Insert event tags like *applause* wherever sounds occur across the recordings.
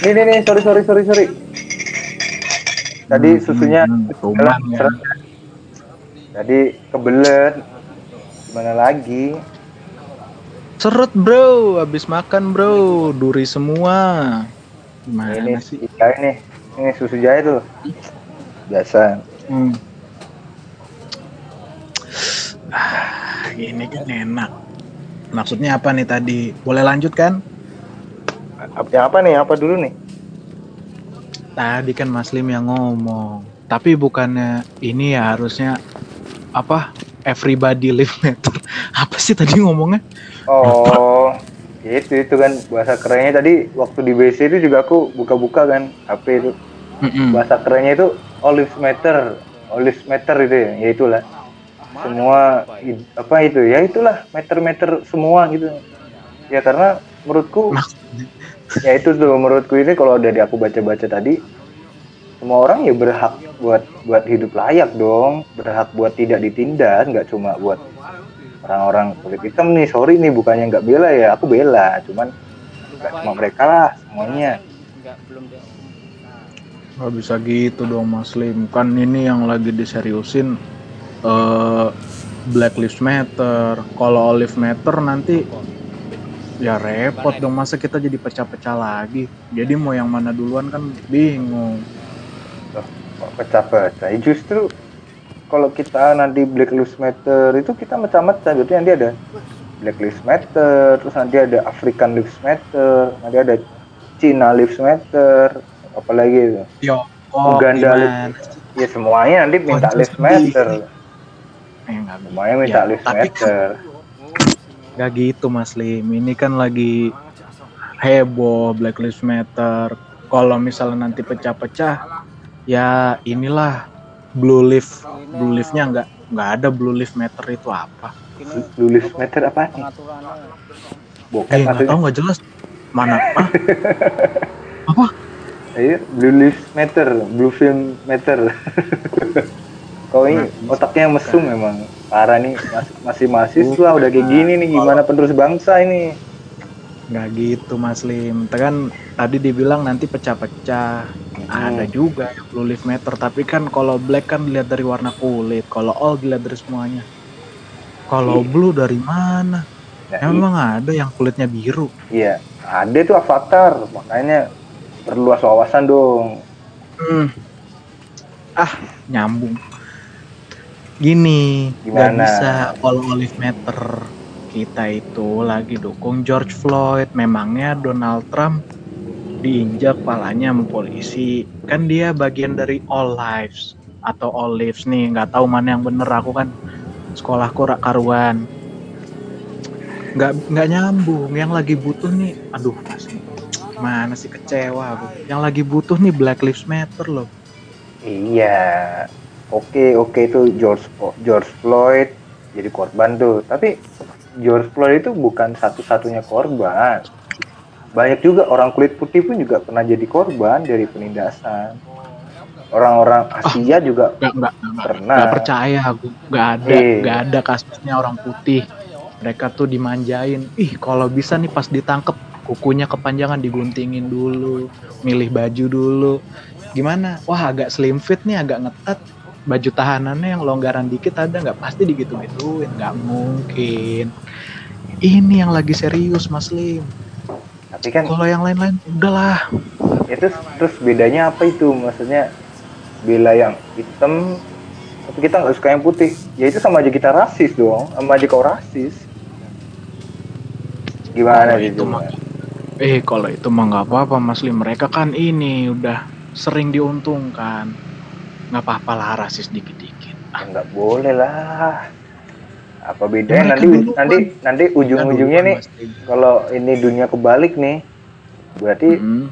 nih nih nih sorry sorry sorry sorry tadi Hmm, susunya hmm, hmm, tumbang jalan, ya. tadi kebelet gimana lagi Seret bro, habis makan bro, duri semua. Gimana ini sih? ini ini susu jahe tuh biasa Hmm. Ah, ini kan enak. Maksudnya apa nih tadi? Boleh lanjut kan? Apa- yang apa nih apa dulu nih Tadi kan Mas Lim yang ngomong. Tapi bukannya ini ya harusnya apa? Everybody live matter. *laughs* Apa sih tadi ngomongnya? oh itu itu kan bahasa kerennya tadi waktu di BC itu juga aku buka-buka kan HP itu Mm-mm. bahasa kerennya itu all lives matter all lives matter itu ya ya itulah semua apa itu ya itulah meter meter semua gitu ya karena menurutku Maksudnya, *laughs* ya itu tuh menurutku ini kalau dari aku baca-baca tadi semua orang ya berhak buat buat hidup layak dong berhak buat tidak ditindas nggak cuma buat orang-orang kulit hitam nih sorry nih bukannya nggak bela ya aku bela cuman nggak cuma mereka lah semuanya nggak bisa gitu dong Mas Lim. Kan ini yang lagi diseriusin eh Black Lives Matter. Kalau Olive Matter nanti ya repot dong masa kita jadi pecah-pecah lagi. Jadi mau yang mana duluan kan bingung. kok pecah-pecah Ya justru kalau kita nanti Black Lives Matter itu kita macam-macam berarti nanti ada Black Lives Matter terus nanti ada African Lives Matter nanti ada China Lives Matter apalagi itu Yo, Uganda gimana? ya semuanya nanti minta Kocok Lives. Matter Eh, semuanya minta Ya, Lives tapi kan- Matter Gak gitu Mas Lim. Ini kan lagi heboh Black Lives Matter. Kalau misalnya nanti pecah-pecah, ya inilah Blue Leaf. Blue Leaf-nya nggak nggak ada Blue Leaf Matter itu apa? Blue Lives Matter apa nih bukan Eh nggak tahu nggak jelas. Mana? Ah? *laughs* apa? Iya, Blue Lives Matter Blue Film Matter *laughs* kau ini Nah, otaknya mesum memang parah nih Mas- masih mahasiswa udah kayak gini nih gimana penerus bangsa ini Nggak gitu Mas Lim. Kan tadi dibilang nanti pecah-pecah. Ada juga yang Blue Leaf Matter. Tapi kan kalau black kan dilihat dari warna kulit. Kalau all dilihat dari semuanya. Kalau Iya. blue dari mana? Nah, Ya, memang ada yang kulitnya biru. iya ada tuh avatar makanya perluas wawasan dong Hmm. Ah, nyambung. Gini, nggak bisa all olive matter. Kita itu lagi dukung George Floyd. Memangnya Donald Trump diinjak palanya sama polisi. Kan dia bagian dari all lives atau all lives nih. Nggak tahu mana yang bener. Aku kan sekolahku rak karuan. Nggak nggak nyambung. Yang lagi butuh nih, aduh mas, mana sih kecewa aku. Yang lagi butuh nih Black Lives Matter loh. iya oke oke itu George George Floyd jadi korban tuh. Tapi George Floyd itu bukan satu-satunya korban. Banyak juga orang kulit putih pun juga pernah jadi korban dari penindasan. Orang-orang Asia juga nggak nggak nggak Pernah. nggak percaya aku nggak ada nggak ada kasusnya orang putih. Mereka tuh dimanjain. Ih kalau bisa nih pas ditangkep kukunya kepanjangan diguntingin dulu milih baju dulu. Gimana? Wah agak slim fit nih agak ngetat baju tahanannya yang longgaran dikit ada nggak? Pasti digitu gituin nggak mungkin. Ini yang lagi serius Mas Lim. Tapi kan kalau yang lain-lain udahlah. itu terus bedanya apa itu? Maksudnya bela yang hitam tapi kita nggak suka yang putih. Ya itu sama aja kita rasis dong sama aja kau rasis. Gimana Kalau sih itu mah eh kalau itu mah nggak apa-apa Mas Lim. Mereka kan ini udah sering diuntungkan nggak apa-apa lah rasis dikit-dikit. Ya, nggak boleh lah. Apa bedanya? Mereka nanti duluan. nanti nanti ujung-ujungnya nih kalau ini dunia kebalik nih berarti Hmm.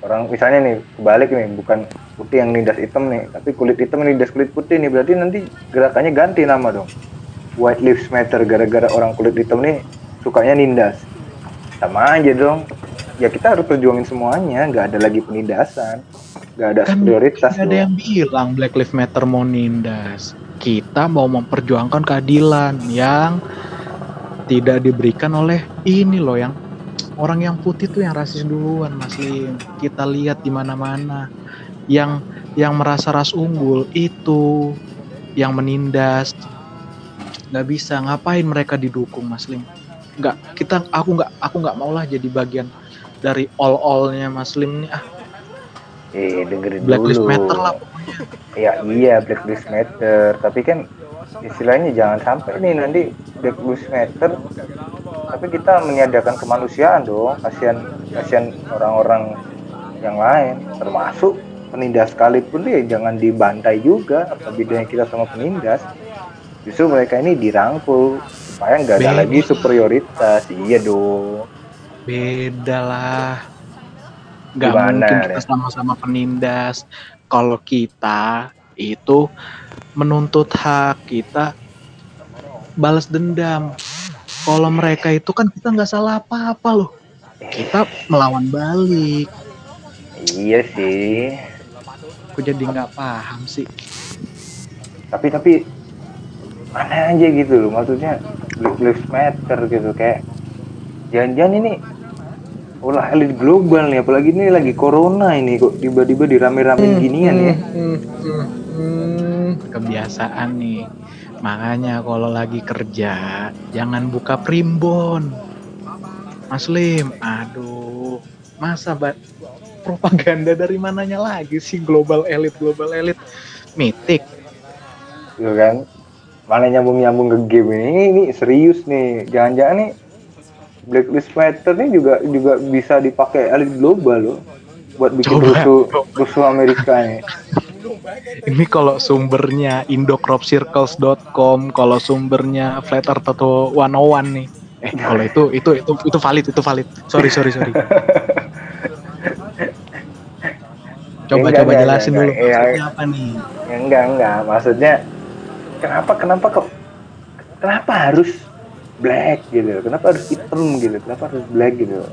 orang misalnya nih kebalik nih bukan putih yang nindas hitam nih tapi kulit hitam nindas kulit putih nih berarti nanti gerakannya ganti nama dong. White Lives Matter gara-gara orang kulit hitam nih sukanya nindas. Sama aja dong. Ya kita harus perjuangin semuanya nggak ada lagi penindasan nggak ada kan prioritas ada yang bilang Black Lives Matter mau nindas. Kita mau memperjuangkan keadilan yang tidak diberikan oleh ini loh yang orang yang putih tuh yang rasis duluan Mas Lim. Kita lihat di mana-mana. Yang yang merasa ras unggul itu yang menindas. Nggak bisa. Ngapain mereka didukung Mas Lim? Nggak kita aku nggak aku nggak mau lah jadi bagian dari all allnya Mas Lim nih. Ah eh dengerin Black Lives dulu. Matter lah ya iya Black Lives Matter. Tapi kan istilahnya jangan sampai nih nanti Black Lives Matter tapi kita meniadakan kemanusiaan dong. Kasihan kasihan orang-orang yang lain termasuk penindas sekalipun dia jangan dibantai juga apa bedanya kita sama penindas. Justru mereka ini dirangkul supaya nggak ada Beda. lagi superioritas. Iya dong. Beda lah nggak mungkin kita sama-sama penindas. Kalau kita itu menuntut hak kita balas dendam. Kalau mereka itu kan kita nggak salah apa-apa loh. Kita melawan balik. Iya sih. Aku jadi nggak paham sih. Tapi tapi aneh aja gitu loh. Maksudnya Black Lives Matter gitu kayak jangan-jangan ini ulah elit global nih apalagi ini lagi corona ini kok tiba-tiba dirame-ramein ginian ya. Hmm, hmm, hmm. kebiasaan nih. Makanya kalau lagi kerja jangan buka primbon. Mas Lim aduh masa ba- propaganda dari mananya lagi sih global elit global elit? Mitik. Gitu kan? Mana nyambung-nyambung ke game ini ini, ini serius nih. Jangan-jangan nih Black Lives Matter nih juga juga bisa dipakai elit global loh buat bikin Coba. rusuh rusuh Amerika nih *laughs* ini kalau sumbernya indocropcircles.com kalau sumbernya flat earth atau 101 nih. Eh kalau itu itu itu itu valid itu valid. Sorry sorry sorry. *laughs* Coba Enggak, coba enggak, jelasin enggak, dulu enggak. Maksudnya apa nih? Ya, enggak enggak. Maksudnya kenapa kenapa kok kenapa harus black gitu. Kenapa harus hitam gitu? Kenapa harus black gitu?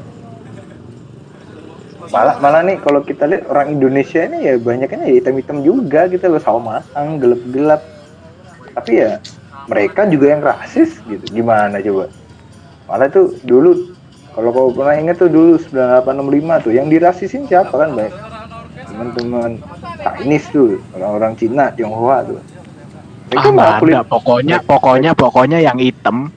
Malah malah nih kalau kita lihat orang Indonesia ini ya banyaknya ya hitam hitam juga gitu loh. Sama matang gelap gelap tapi ya mereka juga yang rasis gitu. Gimana coba? Malah tuh dulu kalau kau pernah ingat tuh dulu 9865 tuh yang dirasisin siapa kan baik teman-teman Chinese tuh orang-orang Cina Tionghoa tuh. Ah ada pokoknya pokoknya pokoknya yang hitam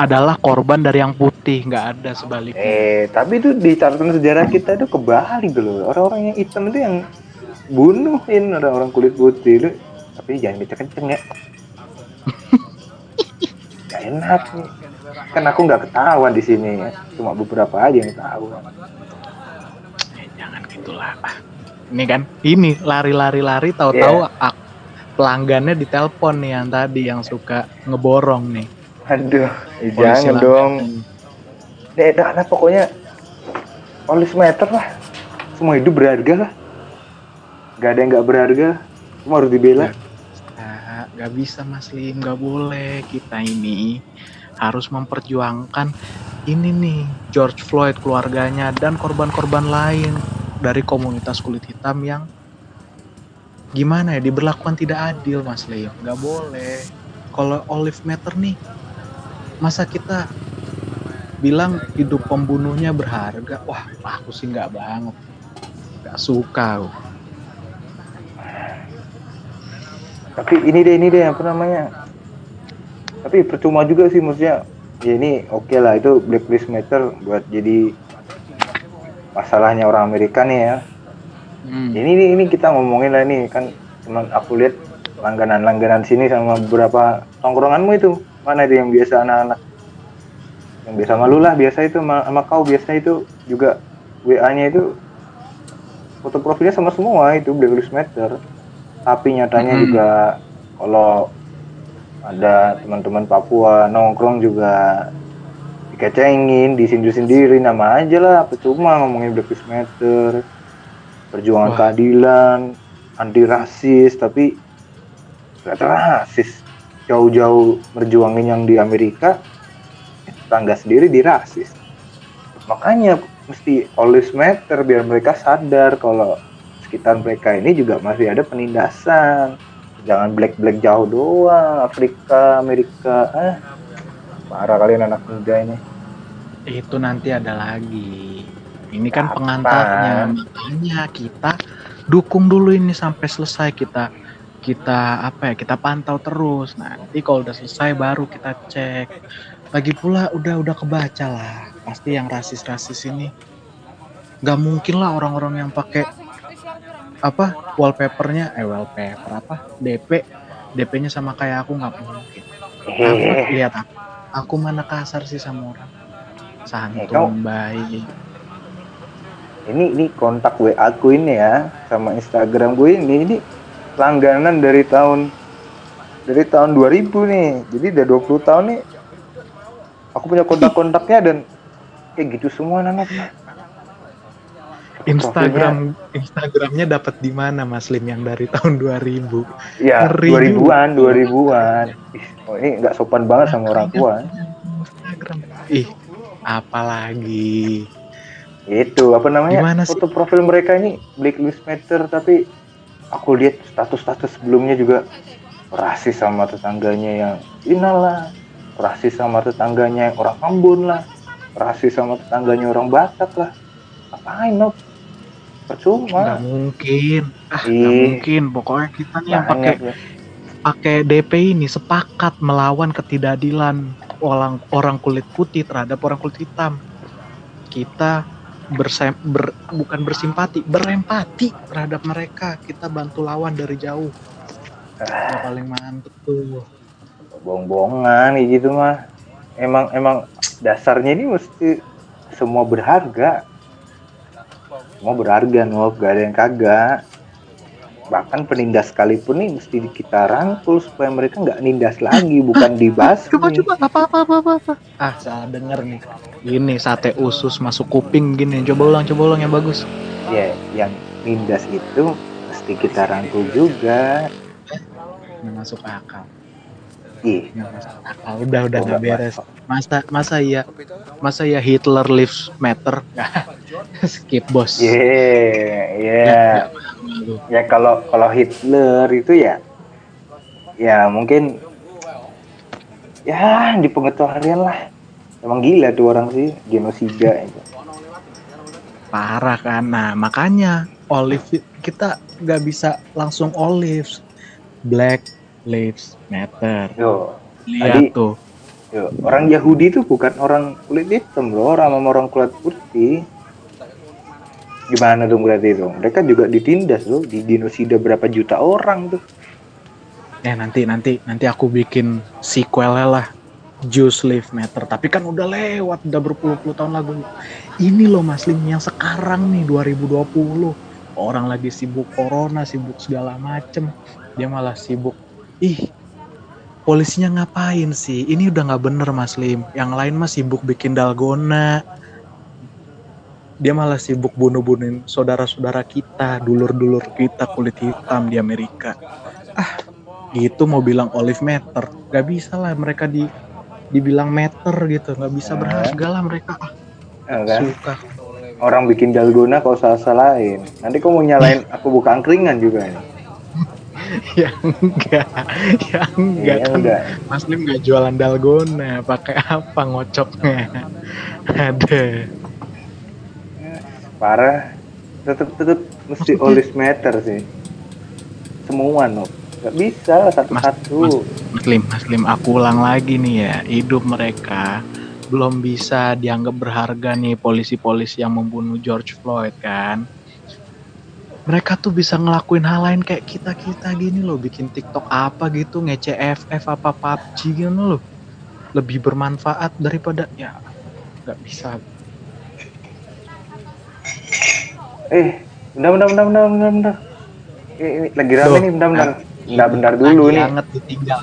adalah korban dari yang putih nggak ada sebaliknya. Eh tapi itu di catatan sejarah kita itu kebalik loh. Orang-orang yang hitam itu yang bunuhin orang-orang kulit putih itu. Tapi jangan kenceng-kenceng ya. *laughs* Gak enak nih. Kan aku nggak ketahuan di sini ya. Cuma beberapa aja yang tahu. Eh, jangan gitulah. Ah, ini kan ini lari-lari lari tahu-tahu ak- pelanggannya ditelepon nih yang tadi yang suka ngeborong nih aduh eh, jangan dong. Deh nah, pokoknya polis meter lah. Semua hidup berharga lah. Gak ada yang nggak berharga. Semua harus dibela. Nah, nggak bisa Mas Lim, nggak boleh kita ini harus memperjuangkan ini nih George Floyd keluarganya dan korban-korban lain dari komunitas kulit hitam yang gimana ya diberlakukan tidak adil Mas Lim, nggak boleh. Kalau Olive Matter nih, masa kita bilang hidup pembunuhnya berharga? Wah, aku sih nggak banget, nggak suka. aku. tapi ini deh ini deh apa namanya tapi percuma juga sih maksudnya ya ini oke lah itu Black Lives Matter buat jadi masalahnya orang Amerika nih ya Hmm. ini ini, ini kita ngomongin lah nih kan cuman aku lihat langganan-langganan sini sama beberapa tongkronganmu itu mana itu yang biasa anak-anak yang biasa sama lu lah biasa itu sama, sama kau biasa itu juga WA-nya itu foto profilnya sama semua itu Black Lives Matter tapi nyatanya Mhm. juga kalau ada teman-teman Papua nongkrong juga dikecengin, disindir sendiri nama aja lah, percuma ngomongin Black Lives Matter, perjuangan Wah. keadilan, anti rasis, tapi gak rasis. Jauh-jauh berjuangin yang di Amerika, tetangga sendiri dirasis. Makanya mesti lives matter biar mereka sadar kalau sekitar mereka ini juga masih ada penindasan. Jangan black-black jauh doang, Afrika, Amerika. Ah, parah kalian anak muda ini. itu nanti ada lagi. Ini kan Apa? pengantarnya, makanya kita dukung dulu ini sampai selesai kita kita apa ya kita pantau terus. Nanti kalau udah selesai baru kita cek. Lagi pula udah udah kebaca lah. Pasti yang rasis-rasis ini nggak mungkin lah orang-orang yang pakai apa wallpapernya eh wallpaper apa DP DP-nya sama kayak aku nggak mungkin. Aku lihat aku, aku mana kasar sih sama orang. Kau- Santun baik. ini ini kontak WA aku ini ya sama Instagram gue ini ini langganan dari tahun dari tahun 2000 nih jadi udah 20 tahun nih aku punya kontak-kontaknya dan kayak gitu semua anak Instagram Instagramnya dapat di mana Mas Lim yang dari tahun 2000? ya Ngeri 2000-an 2000-an Ih, oh, ini nggak sopan banget sama orang tua Instagram. Ih, apalagi. itu apa namanya Gimana sih? foto profil mereka ini Black Lives Matter tapi aku lihat status-status sebelumnya juga rasis sama tetangganya yang inalah rasis sama tetangganya yang orang Ambon lah rasis sama tetangganya orang Batak lah ngapain no Nggak percuma mungkin. Ah, nggak Ih. mungkin. Pokoknya kita nih yang pakai ya. pakai DP ini sepakat melawan ketidakadilan orang orang kulit putih terhadap orang kulit hitam. Kita bersem, ber- bukan bersimpati, berempati terhadap mereka. Kita bantu lawan dari jauh. Yang paling mantep tuh. bohong-bohongan gitu mah emang emang dasarnya ini mesti semua berharga semua berharga no gak ada yang kagak bahkan penindas sekalipun nih mesti kita rangkul supaya mereka nggak nindas lagi bukan dibahas Coba coba apa apa apa apa. Ah, salah denger nih. Ini sate usus masuk kuping gini. Coba ulang, coba ulang yang bagus. ya yang nindas itu mesti kita rangkul juga Nggak masuk akal. masuk akal. Udah udah nggak nggak beres. Masa masa ya masa ya Hitler lives matter? *laughs* Skip bos. yeah yeah ya kalau kalau Hitler itu ya ya mungkin ya di pengetahuan lah emang gila tuh orang sih genosida itu Parah kan. Nah makanya olive kita nggak bisa langsung olives. Black lives matter. yo Lihat Tadi- tuh. yo orang Yahudi itu bukan orang kulit hitam loh orang orang kulit putih gimana dong berarti itu mereka juga ditindas loh di genosida berapa juta orang tuh Eh nanti nanti nanti aku bikin sequelnya lah. Juice Live Matter. Tapi kan udah lewat, udah berpuluh-puluh tahun lagu. Ini loh Mas Lim yang sekarang nih 2020. Orang lagi sibuk corona, sibuk segala macem. Dia malah sibuk. Ih, polisinya ngapain sih? Ini udah nggak bener Mas Lim. Yang lain mah sibuk bikin dalgona. Dia malah sibuk bunuh-bunuhin saudara-saudara kita, dulur-dulur kita kulit hitam di Amerika. Gitu mau bilang olive meter gak bisa lah mereka di dibilang meter gitu. Nggak bisa berharga lah mereka. Ah, Ya kan? suka. Orang bikin dalgona kau salah salahin nanti kau mau nyalain aku buka angkringan juga ini *laughs* ya enggak. Ya enggak Iya, kan enggak. Mas Lim nggak jualan dalgona pakai apa ngocoknya? Ada parah. Tetep tetep mesti olive matter sih. Semua no nggak bisa lah satu-satu. Mas Lim Mas Lim aku ulang lagi nih ya. Hidup mereka belum bisa dianggap berharga nih polisi-polisi yang membunuh George Floyd kan? Mereka tuh bisa ngelakuin hal lain kayak kita kita gini loh bikin TikTok apa gitu ngece FF apa PUBG gitu loh. Lebih bermanfaat daripada ya nggak bisa eh bentar bentar bentar bentar bentar bentar. Ini, ini lagi rame nih bentar bentar. Ah, bentar bentar dulu Lagi nih. hangat ditinggal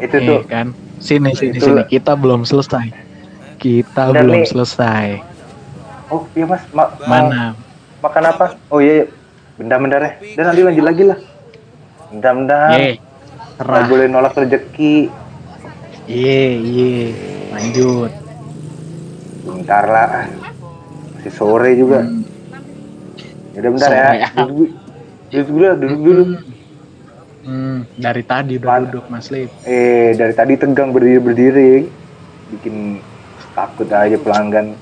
itu tuh. kan. Sini sini Itu- sini. kita belum selesai. Kita Bentar, belum nih. selesai. Oh iya mas. Ma mana? makan apa? Oh iya, iya. bentar bentar ya. Dan nanti lanjut lagi lah. Bentar bentar. Nggak boleh nolak rezeki. Ye ye. Lanjut. Bentar lah. Masih sore juga. Hmm. Udah bentar ya. Duduk, duduk dulu, duduk dulu. Hmm, dari tadi udah Mana? duduk Mas Lip. Eh, dari tadi tegang berdiri berdiri, bikin takut aja pelanggan